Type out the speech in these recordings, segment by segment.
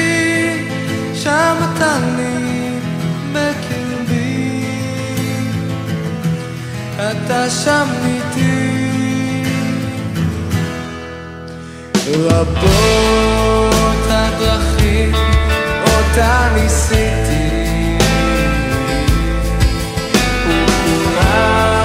שם אתה לי בקרבי. אתה שם איתי. רבות הדרכים אותה ניסיתי, וכולן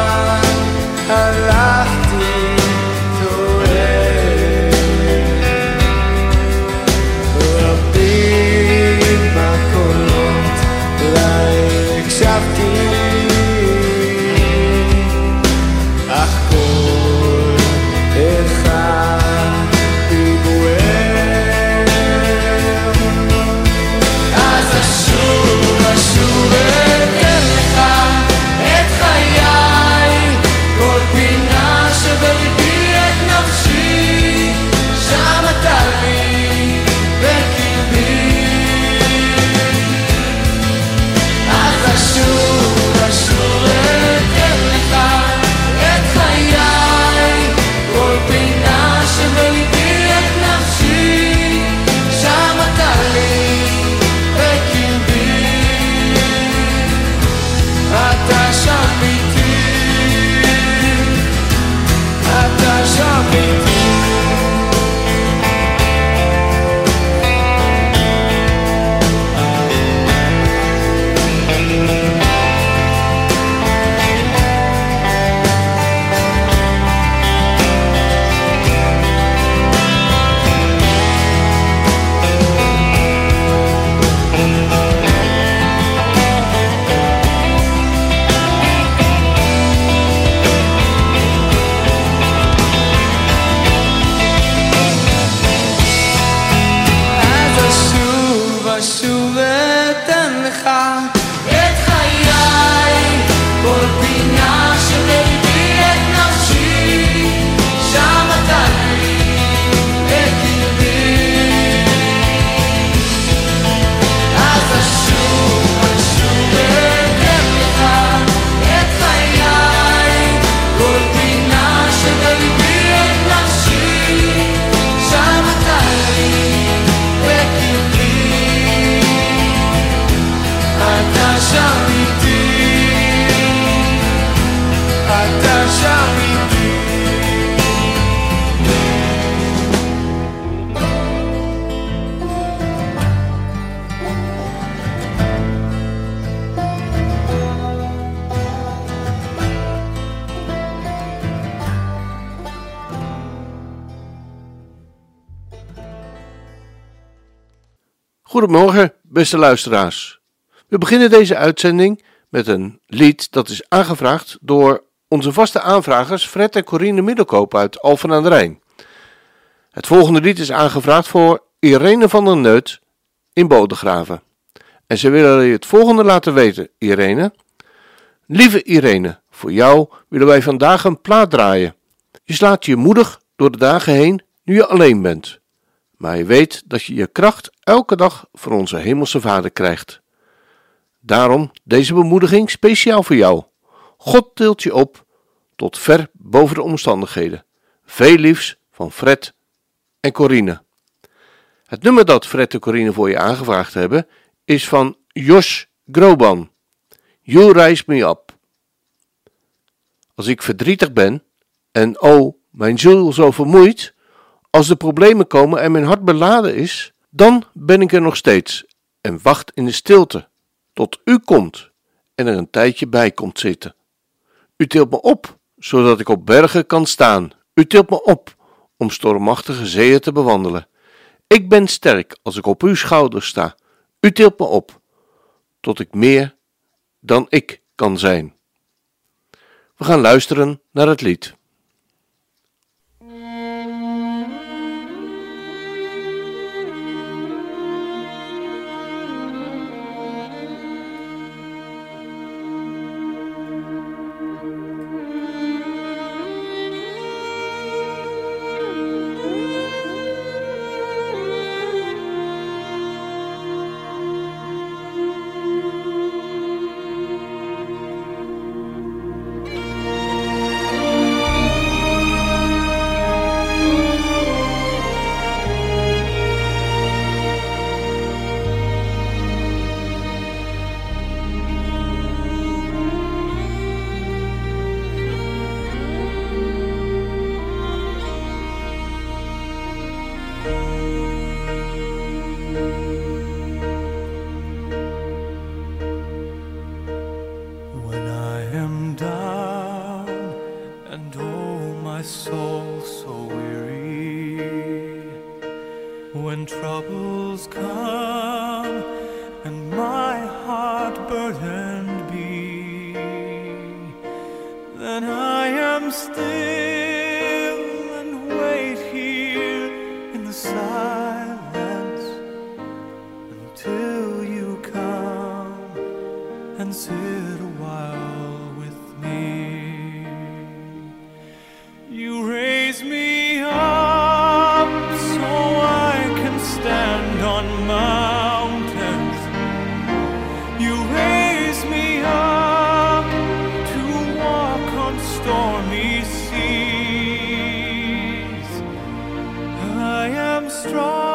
Goedemorgen, beste luisteraars. We beginnen deze uitzending met een lied dat is aangevraagd door onze vaste aanvragers Fred en Corine Middelkoop uit Alphen aan de Rijn. Het volgende lied is aangevraagd voor Irene van der Neut in Bodegraven. En ze willen je het volgende laten weten, Irene. Lieve Irene, voor jou willen wij vandaag een plaat draaien. Je slaat je moedig door de dagen heen nu je alleen bent. Maar je weet dat je je kracht elke dag van onze Hemelse Vader krijgt. Daarom deze bemoediging speciaal voor jou. God tilt je op tot ver boven de omstandigheden. Veel liefs van Fred en Corine. Het nummer dat Fred en Corine voor je aangevraagd hebben is van Jos Groban. You Rise Me Up. Als ik verdrietig ben en oh, mijn ziel zo vermoeid, als de problemen komen en mijn hart beladen is, dan ben ik er nog steeds en wacht in de stilte tot u komt en er een tijdje bij komt zitten. U tilt me op, zodat ik op bergen kan staan. U tilt me op om stormachtige zeeën te bewandelen. Ik ben sterk als ik op uw schouders sta. U tilt me op, tot ik meer dan ik kan zijn. We gaan luisteren naar het lied. stormy seas. I am strong.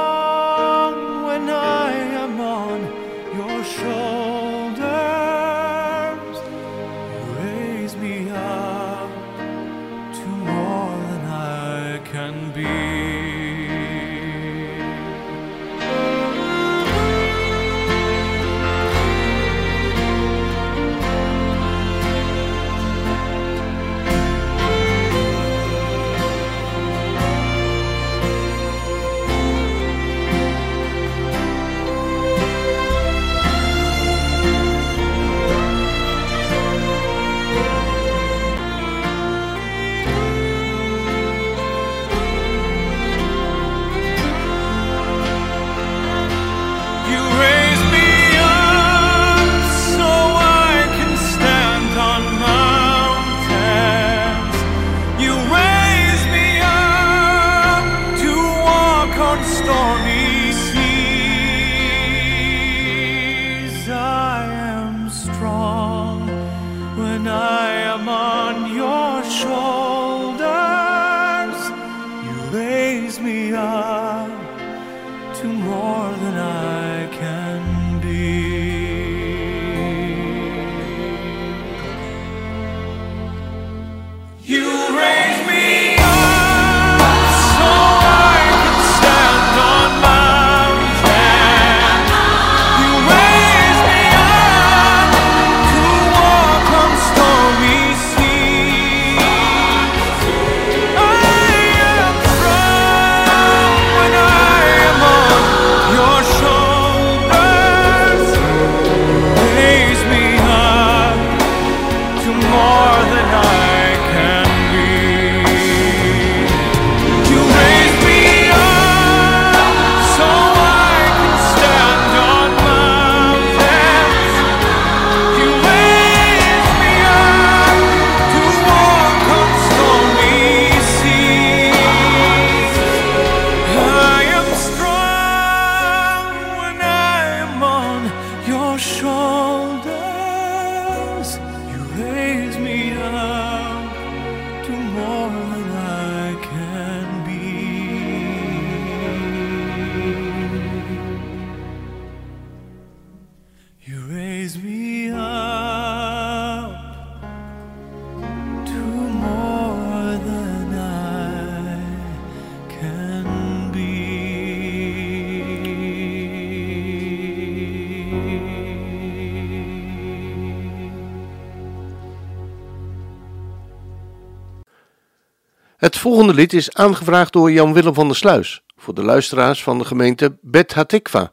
Volgende lied is aangevraagd door Jan-Willem van der Sluis voor de luisteraars van de gemeente Bet Hatikva.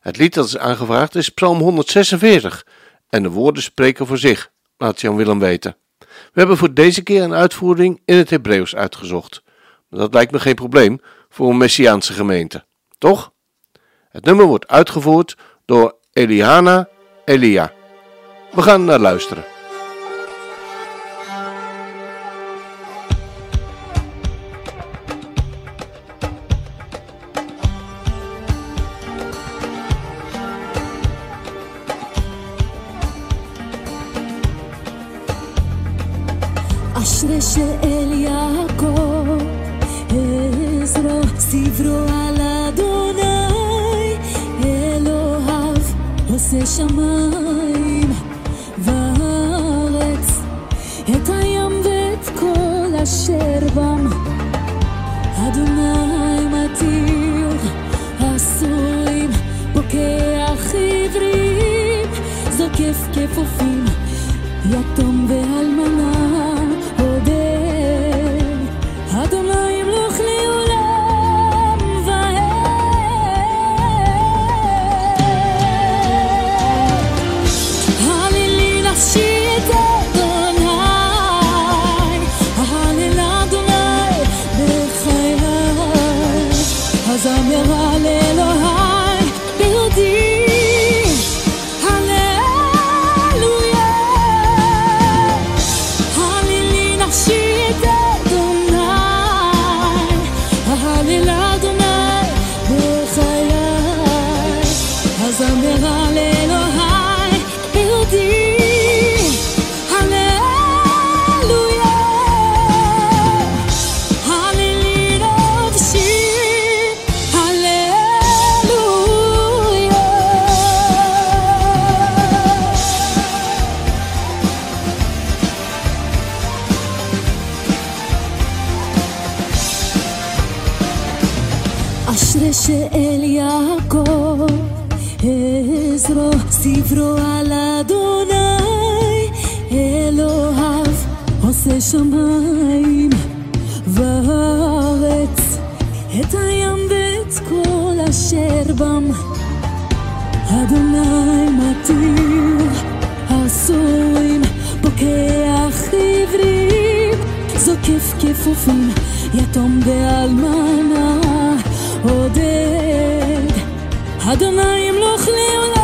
Het lied dat is aangevraagd is Psalm 146 en de woorden spreken voor zich, laat Jan-Willem weten. We hebben voor deze keer een uitvoering in het Hebreeuws uitgezocht. dat lijkt me geen probleem voor een Messiaanse gemeente, toch? Het nummer wordt uitgevoerd door Eliana Elia. We gaan naar luisteren. אשרי שאל יעקב, עזרו סברו על אדוני, אלוהיו עושה שמיים וארץ, את הים ואת כל אשר בם. אדוני מתיר אסורים, פוקח עברים, זוקף כפופים, יתום ואלמנה. עושה שמיים וארץ את הים ואת כל אשר בם. אדוני מתיר אסורים פוקח עברים זוקף כפופים יתום ואלמנה עודד. אדוני ימלוך לעולם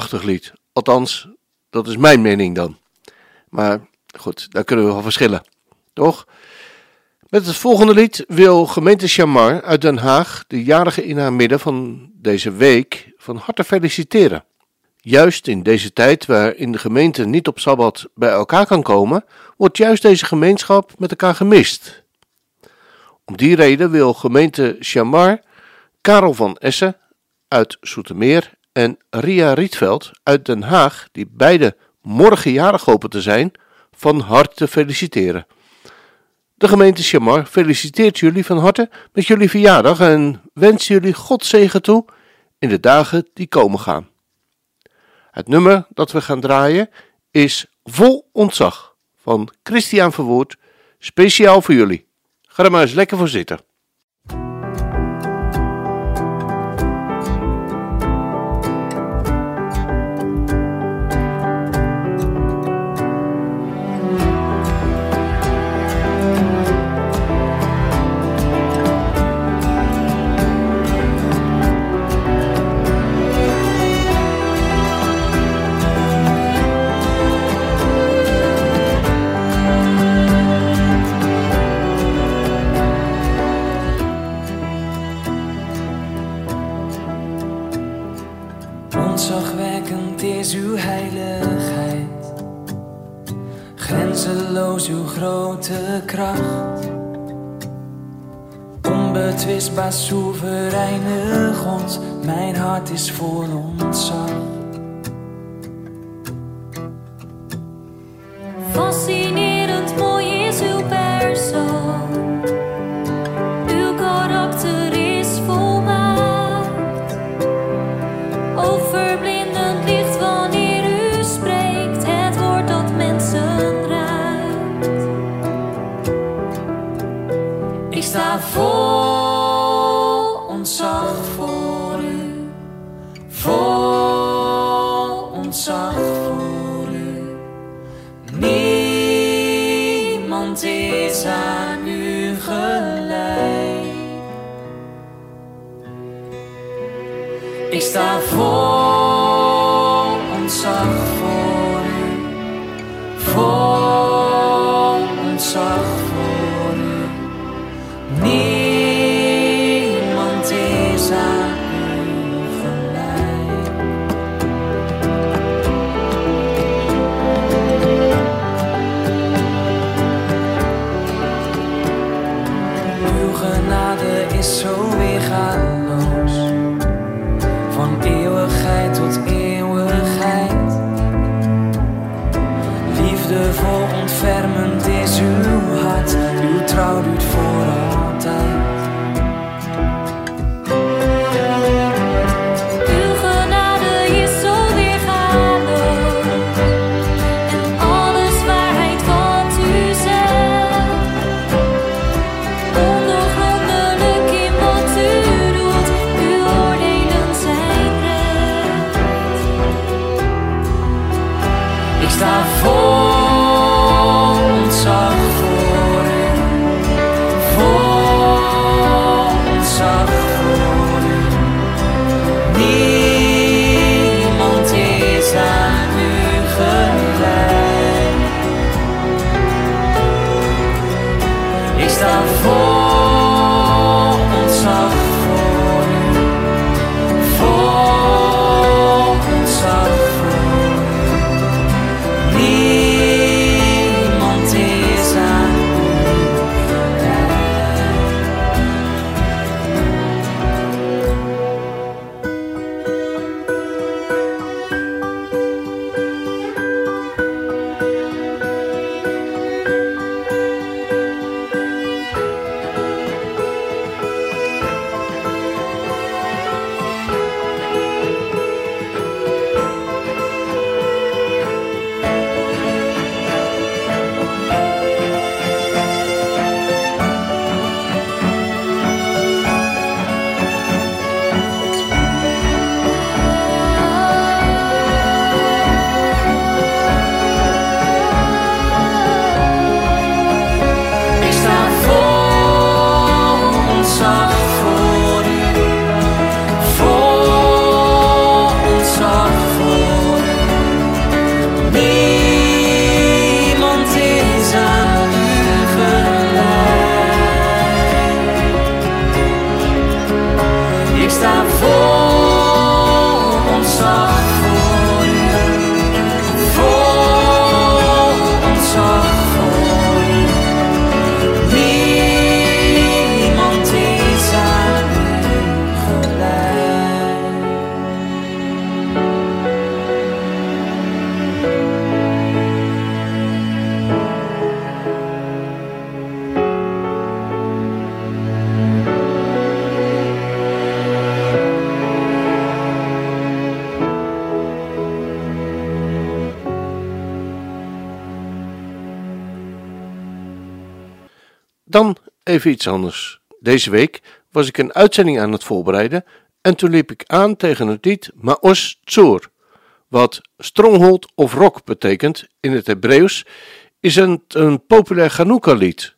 prachtig lied. Althans, dat is mijn mening dan. Maar goed, daar kunnen we wel verschillen. Toch? Met het volgende lied wil gemeente Chamar uit Den Haag de jarige in haar midden van deze week van harte feliciteren. Juist in deze tijd waarin de gemeente niet op Sabbat bij elkaar kan komen, wordt juist deze gemeenschap met elkaar gemist. Om die reden wil gemeente Chamar Karel van Essen uit Soetermeer en Ria Rietveld uit Den Haag, die beide morgen jarig hopen te zijn, van harte feliciteren. De gemeente Chamar feliciteert jullie van harte met jullie verjaardag en wens jullie God zegen toe in de dagen die komen gaan. Het nummer dat we gaan draaien is Vol Ontzag van Christian Verwoerd, speciaal voor jullie. Ga er maar eens lekker voor zitten. Grote kracht. Onbetwistbaar soevereine God, mijn hart is vol ontzag. Fascinerend Ik sta vol ontzag voor u, vol ontzag even iets anders. Deze week was ik een uitzending aan het voorbereiden en toen liep ik aan tegen het lied Maos Tzur, wat stronghold of rock betekent in het Hebreeuws, is het een populair Chanukka lied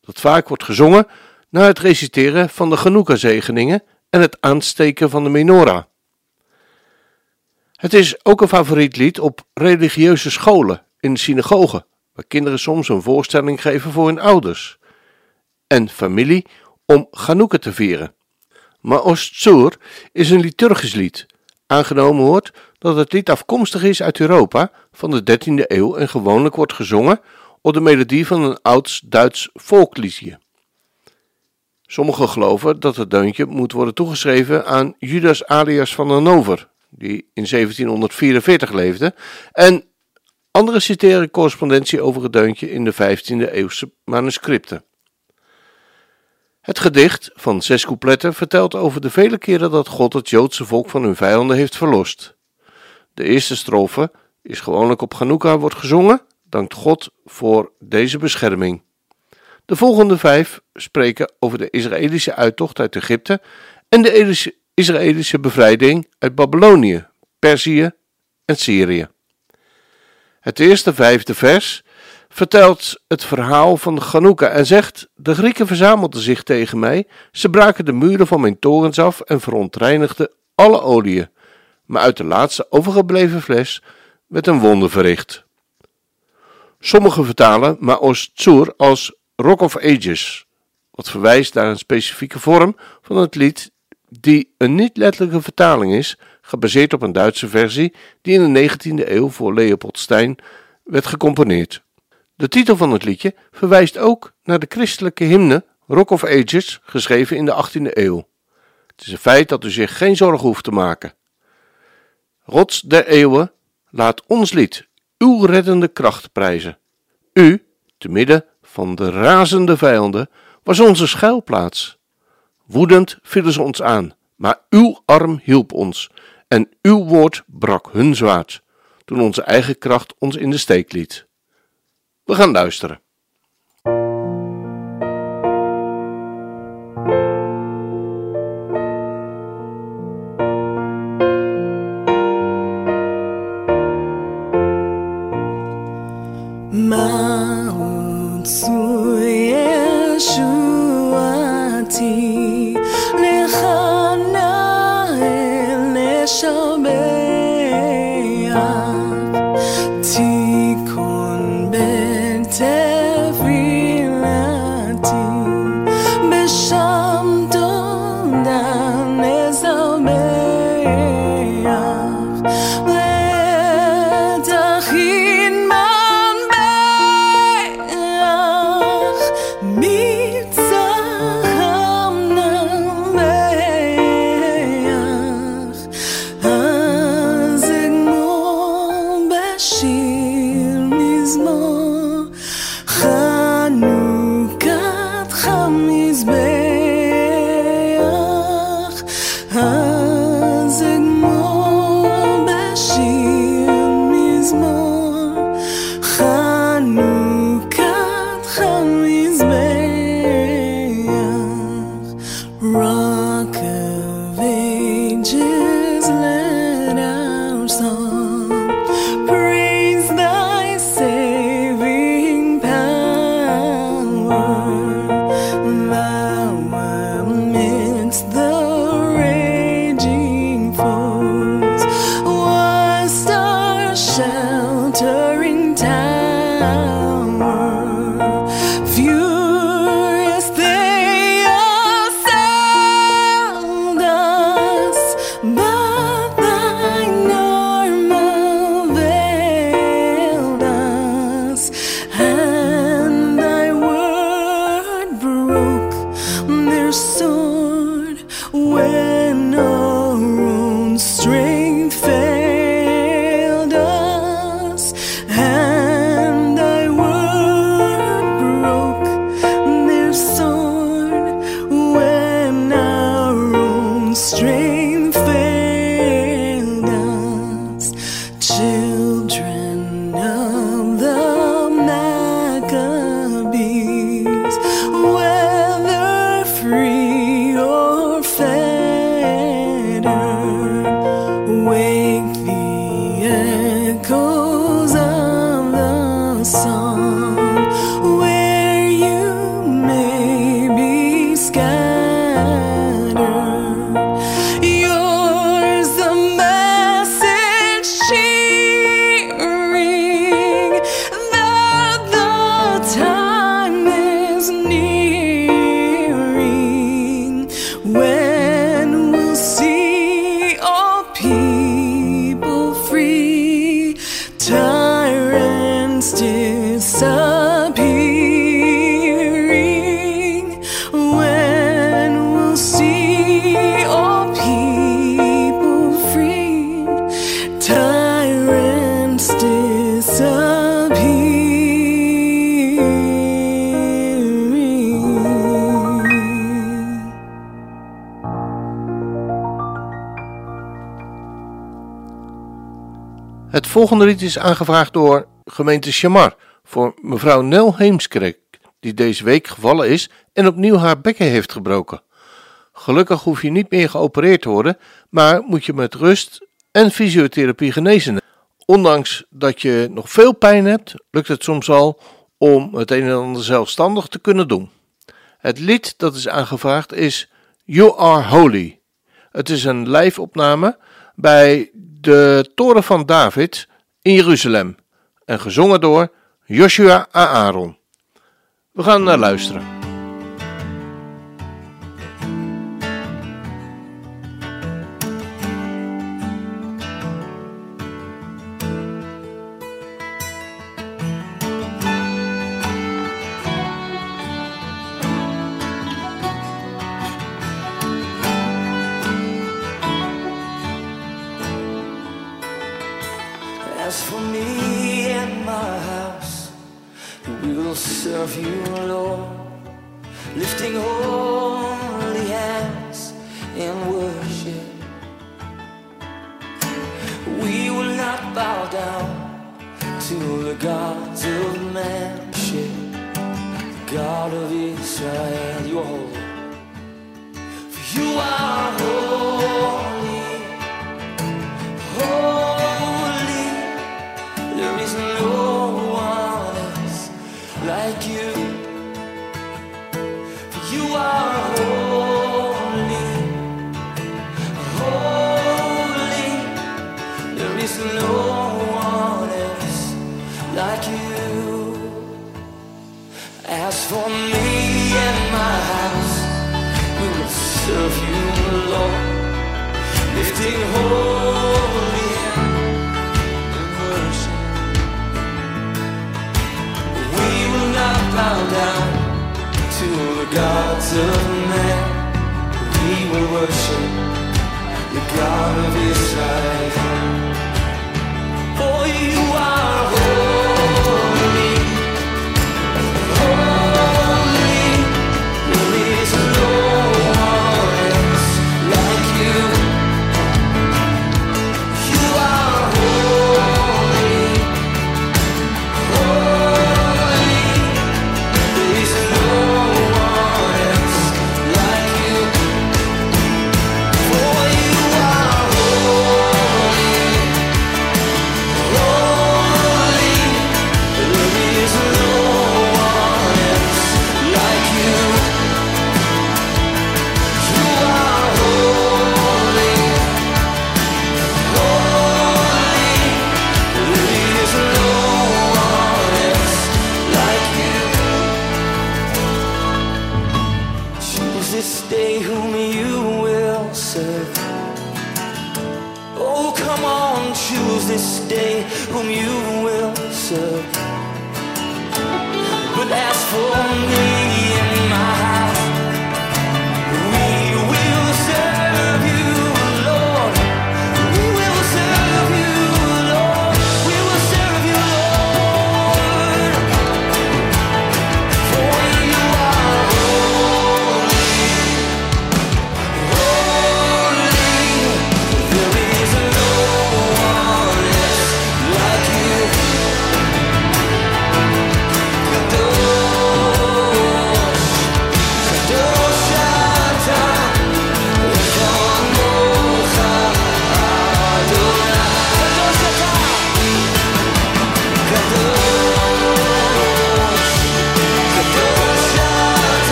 dat vaak wordt gezongen na het reciteren van de Chanukka zegeningen en het aansteken van de menorah. Het is ook een favoriet lied op religieuze scholen in synagogen, waar kinderen soms een voorstelling geven voor hun ouders en familie om Chanukka te vieren. Maos Tzur is een liturgisch lied. Aangenomen wordt dat het lied afkomstig is uit Europa van de 13e eeuw en gewoonlijk wordt gezongen op de melodie van een ouds Duits volkliedje. Sommigen geloven dat het deuntje moet worden toegeschreven aan Judas Alias van Hannover, die in 1744 leefde, en anderen citeren correspondentie over het deuntje in de 15e eeuwse manuscripten. Het gedicht van zes coupletten vertelt over de vele keren dat God het Joodse volk van hun vijanden heeft verlost. De eerste strofe is gewoonlijk op Chanukka wordt gezongen, dankt God voor deze bescherming. De volgende vijf spreken over de Israëlische uittocht uit Egypte en de Israëlische bevrijding uit Babylonië, Perzië en Syrië. Het eerste vijfde vers vertelt het verhaal van Chanukka en zegt: De Grieken verzamelden zich tegen mij, ze braken de muren van mijn torens af en verontreinigden alle oliën, maar uit de laatste overgebleven fles werd een wonder verricht. Sommigen vertalen Maos Tzur als Rock of Ages, wat verwijst naar een specifieke vorm van het lied die een niet-letterlijke vertaling is, gebaseerd op een Duitse versie die in de 19e eeuw voor Leopold Stein werd gecomponeerd. De titel van het liedje verwijst ook naar de christelijke hymne Rock of Ages, geschreven in de 18e eeuw. Het is een feit dat u zich geen zorgen hoeft te maken. Rots der eeuwen, laat ons lied uw reddende kracht prijzen. U, te midden van de razende vijanden, was onze schuilplaats. Woedend vielen ze ons aan, maar uw arm hielp ons en uw woord brak hun zwaard, toen onze eigen kracht ons in de steek liet. We gaan luisteren. Volgende lied is aangevraagd door gemeente Chamar voor mevrouw Nel Heemskerk, die deze week gevallen is en opnieuw haar bekken heeft gebroken. Gelukkig hoef je niet meer geopereerd te worden, maar moet je met rust en fysiotherapie genezen. Ondanks dat je nog veel pijn hebt, lukt het soms al om het een en ander zelfstandig te kunnen doen. Het lied dat is aangevraagd is You Are Holy. Het is een live-opname bij de Toren van David in Jeruzalem en gezongen door Joshua Aaron. We gaan naar luisteren. Like you. For you are holy, holy. There is no one else like you. As for me and my house, we will serve you, Lord, lifting holy of man. We will worship the God of Israel.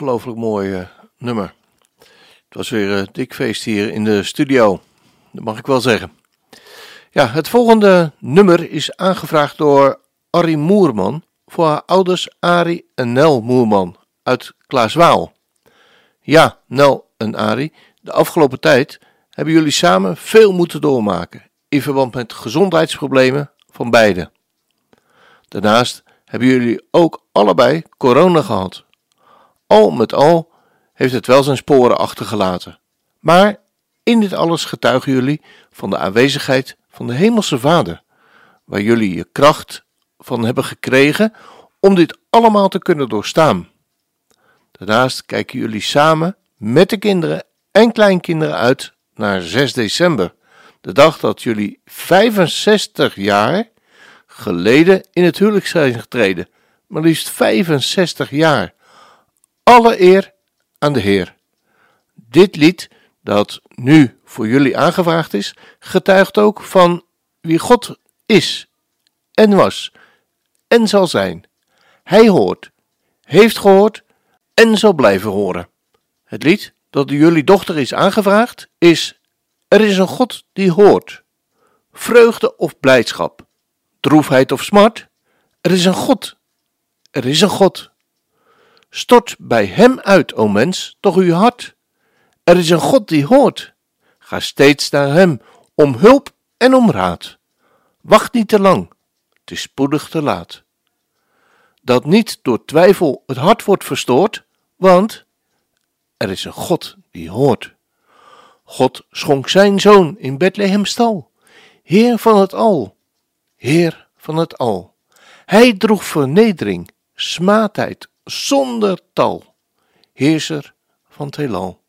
Ongelooflijk mooi eh, nummer. Het was weer een dik feest hier in de studio. Dat mag ik wel zeggen. Ja, het volgende nummer is aangevraagd door Arrie Moerman voor haar ouders Arie en Nel Moerman uit Klaaswaal. Ja, Nel en Arie, de afgelopen tijd hebben jullie samen veel moeten doormaken in verband met gezondheidsproblemen van beiden. Daarnaast hebben jullie ook allebei corona gehad. Al met al heeft het wel zijn sporen achtergelaten. Maar in dit alles getuigen jullie van de aanwezigheid van de Hemelse Vader, waar jullie je kracht van hebben gekregen om dit allemaal te kunnen doorstaan. Daarnaast kijken jullie samen met de kinderen en kleinkinderen uit naar 6 december, de dag dat jullie 65 jaar geleden in het huwelijk zijn getreden. Maar liefst 65 jaar. Alle eer aan de Heer. Dit lied, dat nu voor jullie aangevraagd is, getuigt ook van wie God is en was en zal zijn. Hij hoort, heeft gehoord en zal blijven horen. Het lied dat door jullie dochter is aangevraagd is Er is een God die hoort. Vreugde of blijdschap, droefheid of smart, er is een God. Er is een God. Stort bij hem uit, o mens, toch uw hart. Er is een God die hoort. Ga steeds naar hem om hulp en om raad. Wacht niet te lang, het is spoedig te laat. Dat niet door twijfel het hart wordt verstoord, want er is een God die hoort. God schonk zijn zoon in Bethlehem stal, Heer van het al, Heer van het al. Hij droeg vernedering, smaadheid, zonder tal, heerser van het heelal.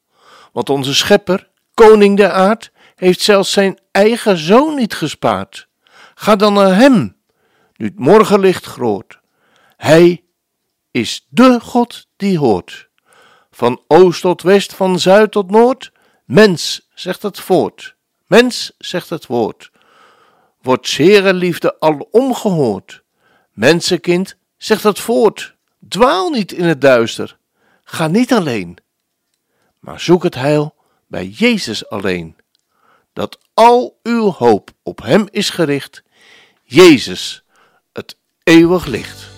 Want onze schepper, koning der aard, heeft zelfs zijn eigen zoon niet gespaard. Ga dan naar hem, nu het morgenlicht groot. Hij is de God die hoort. Van oost tot west, van zuid tot noord, mens zegt het voort. Mens zegt het woord. Wordt zere liefde al omgehoord. Mensenkind zegt het voort. Dwaal niet in het duister. Ga niet alleen. Maar zoek het heil bij Jezus alleen. Dat al uw hoop op hem is gericht. Jezus, het eeuwig licht.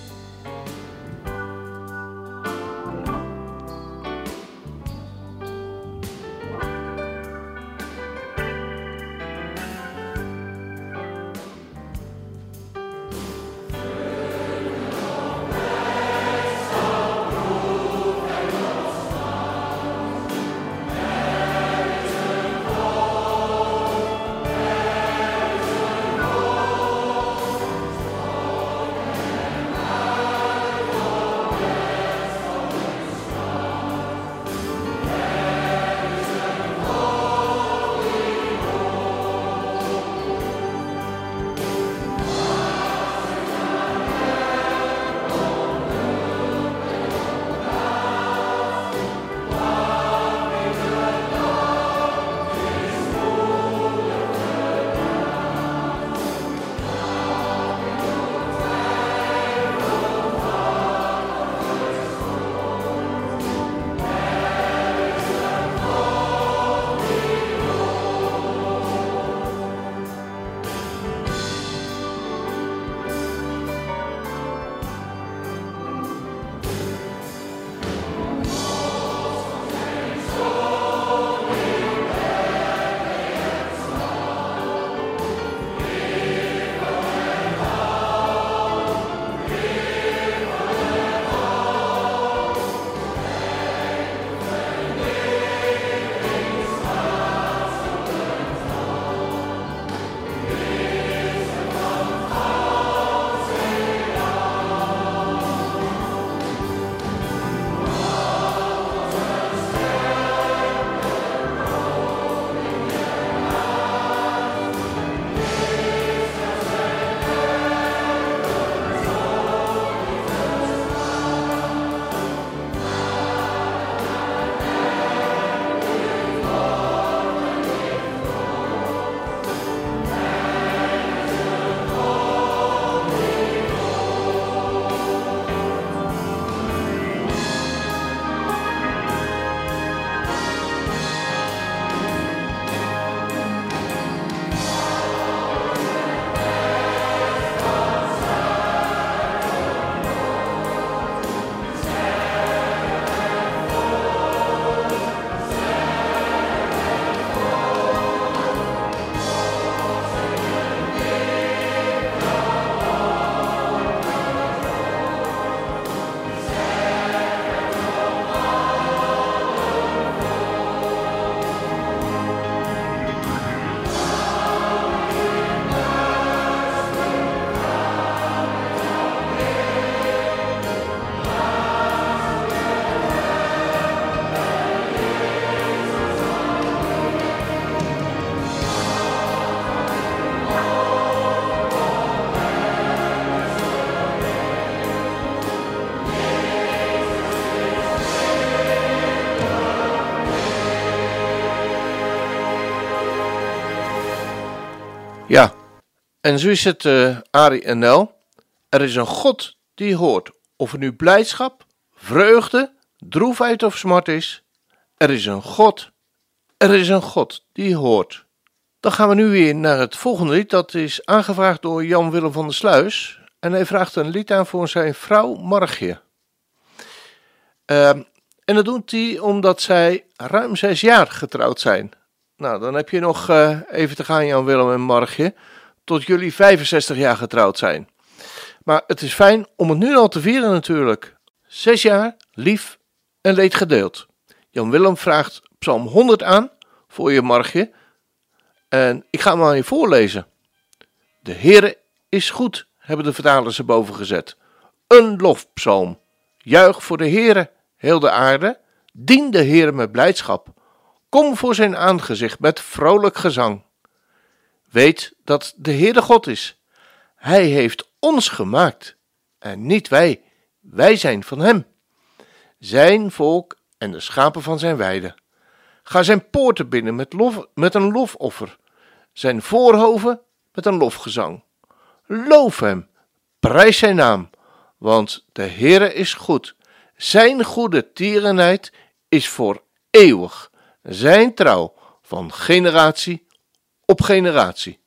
Ja, en zo is het, eh Ari en Nel. Er is een God die hoort of er nu blijdschap, vreugde, droefheid of smart is. Er is een God. Er is een God die hoort. Dan gaan we nu weer naar het volgende lied. Dat is aangevraagd door Jan Willem van der Sluis. En hij vraagt een lied aan voor zijn vrouw Margje. Ehm, en dat doet hij omdat zij ruim zes jaar getrouwd zijn. Nou, dan heb je nog eh, even te gaan, Jan Willem en Margje, tot jullie 65 jaar getrouwd zijn. Maar het is fijn om het nu al te vieren natuurlijk. Zes jaar, lief en leed gedeeld. Jan Willem vraagt Psalm 100 aan voor je Margje. En ik ga hem aan je voorlezen. De Heere is goed, hebben de vertalers erboven gezet. Een lofpsalm. Juich voor de Heere, heel de aarde. Dien de Heere met blijdschap. Kom voor zijn aangezicht met vrolijk gezang. Weet dat de Heere God is. Hij heeft ons gemaakt en niet wij. Wij zijn van hem. Zijn volk en de schapen van zijn weide. Ga zijn poorten binnen met, lof, met een lofoffer, zijn voorhoven met een lofgezang. Loof hem, prijs zijn naam, want de Heere is goed. Zijn goede tierenheid is voor eeuwig, zijn trouw van generatie op generatie.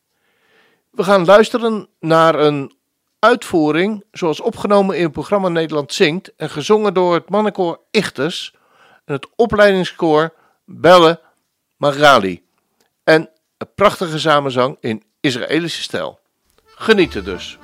We gaan luisteren naar een uitvoering zoals opgenomen in het programma Nederland Zingt en gezongen door het mannenkoor Ichters en het opleidingskoor Belle Magali. En een prachtige samenzang in Israëlische stijl. Geniet er dus.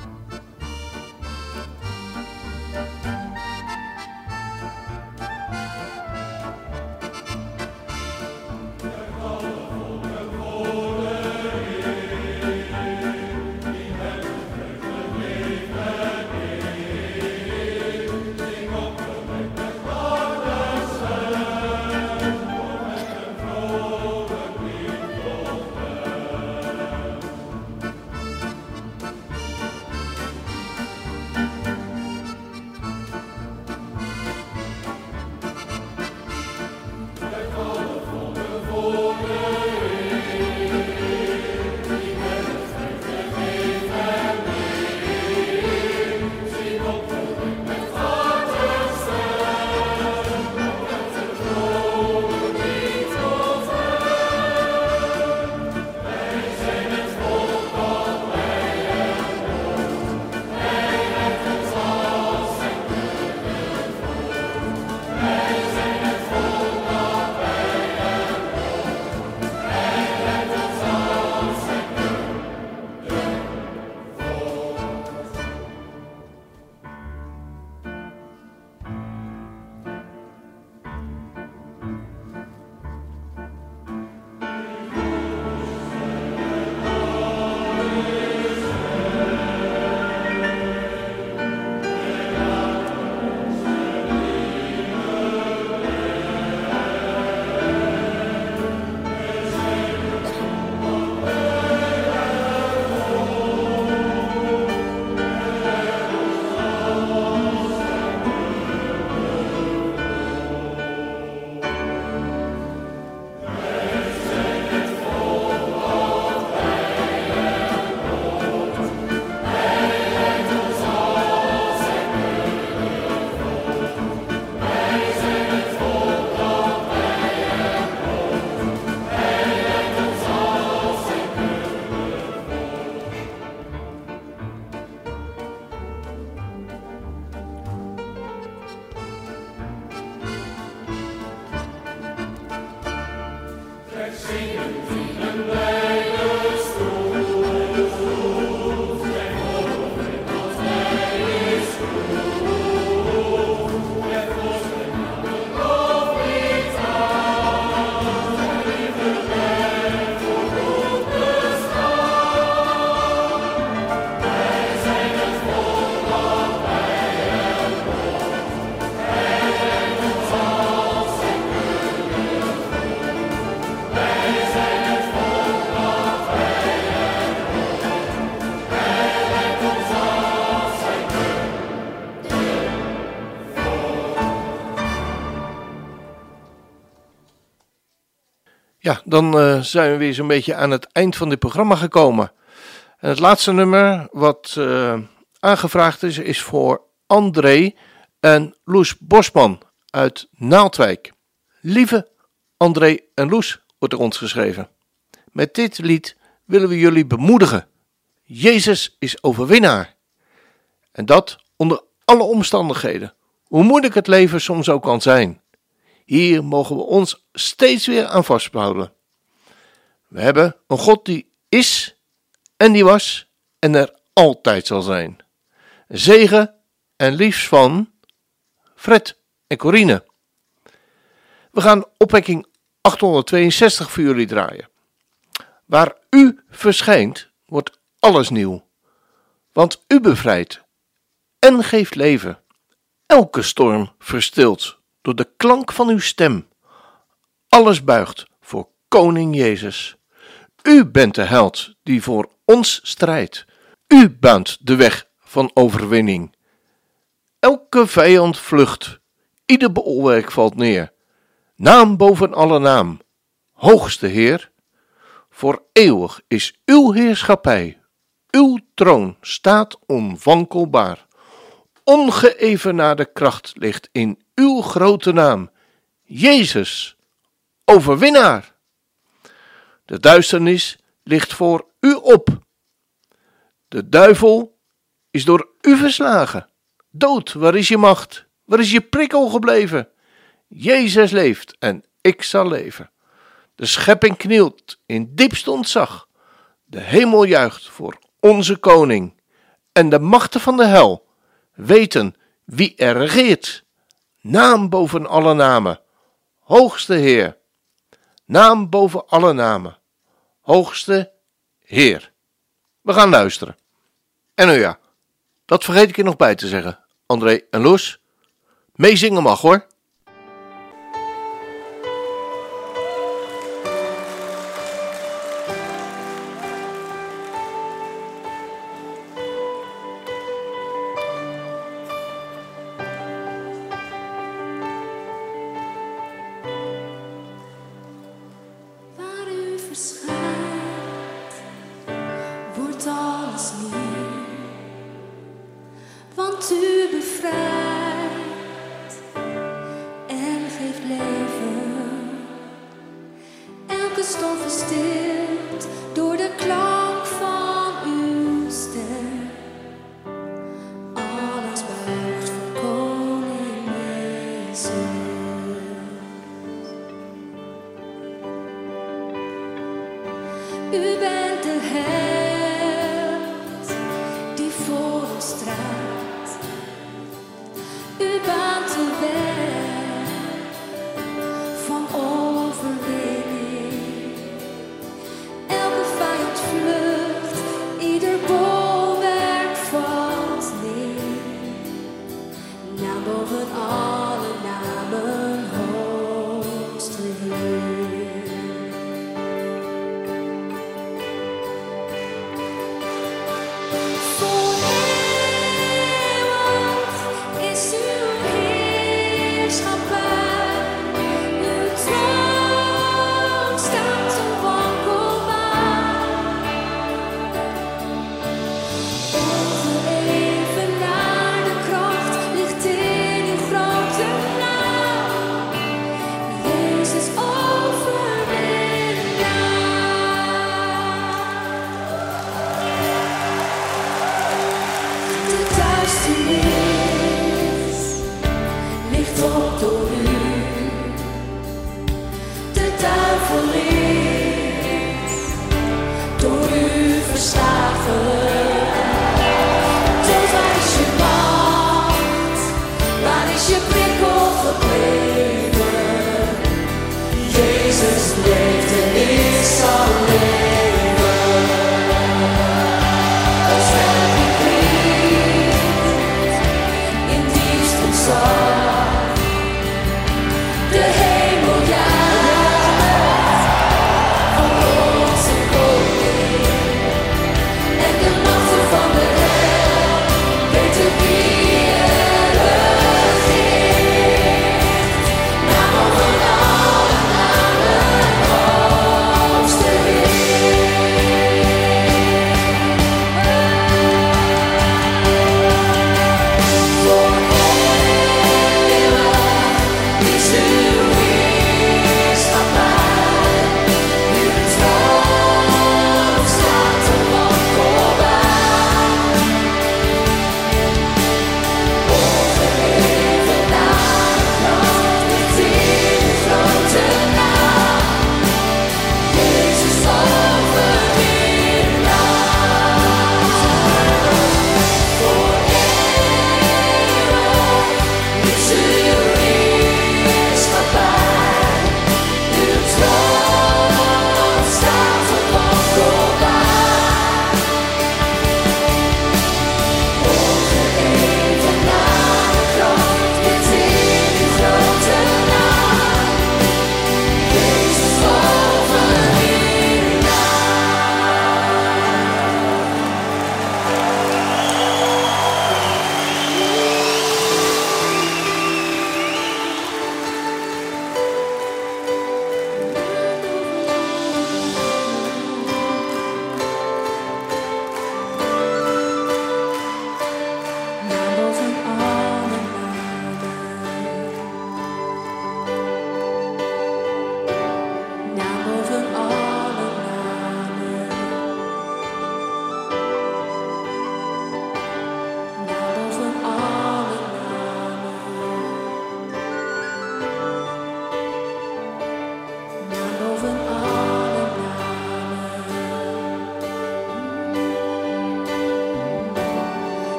Ja, dan eh, zijn we weer zo'n beetje aan het eind van dit programma gekomen. En het laatste nummer wat eh, aangevraagd is, is voor André en Loes Bosman uit Naaldwijk. Lieve André en Loes, wordt er ons geschreven. Met dit lied willen we jullie bemoedigen. Jezus is overwinnaar. En dat onder alle omstandigheden, hoe moeilijk het leven soms ook kan zijn. Hier mogen we ons steeds weer aan vasthouden. We hebben een God die is en die was en er altijd zal zijn. Zegen en liefst van Fred en Corine. We gaan opwekking 862 voor jullie draaien. Waar u verschijnt, wordt alles nieuw. Want u bevrijdt en geeft leven. Elke storm verstilt door de klank van uw stem. Alles buigt voor Koning Jezus. U bent de held die voor ons strijdt. U baant de weg van overwinning. Elke vijand vlucht, ieder bolwerk valt neer. Naam boven alle naam, hoogste Heer. Voor eeuwig is uw heerschappij. Uw troon staat onwankelbaar. Ongeëvenaarde kracht ligt in uw grote naam. Jezus, overwinnaar. De duisternis ligt voor u op. De duivel is door u verslagen. Dood, waar is je macht? Waar is je prikkel gebleven? Jezus leeft en ik zal leven. De schepping knielt in diepst ontzag. De hemel juicht voor onze koning. En de machten van de hel weten wie er regeert. Naam boven alle namen. Hoogste Heer. Naam boven alle namen. Hoogste Heer. We gaan luisteren. En nou ja, dat vergeet ik er nog bij te zeggen. André en Loes, meezingen mag hoor.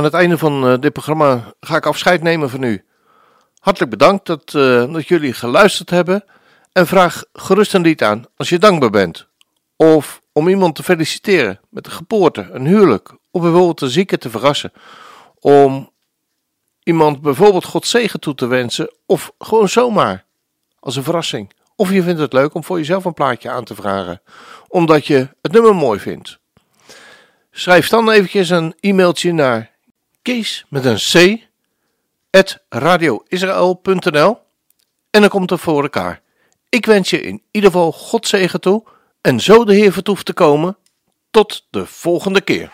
Aan het einde van eh, dit programma ga ik afscheid nemen van u. Hartelijk bedankt dat, eh, dat jullie geluisterd hebben. En vraag gerust een lied aan als je dankbaar bent. Of om iemand te feliciteren met een geboorte, een huwelijk. Of bijvoorbeeld een zieke te verrassen. Om iemand bijvoorbeeld God zegen toe te wensen. Of gewoon zomaar als een verrassing. Of je vindt het leuk om voor jezelf een plaatje aan te vragen. Omdat je het nummer mooi vindt. Schrijf dan eventjes een e-mailtje naar kees met een c at radioisrael.nl en dan komt het voor elkaar. Ik wens je in ieder geval God zegen toe en zo de Heer vertoeft te komen. Tot de volgende keer.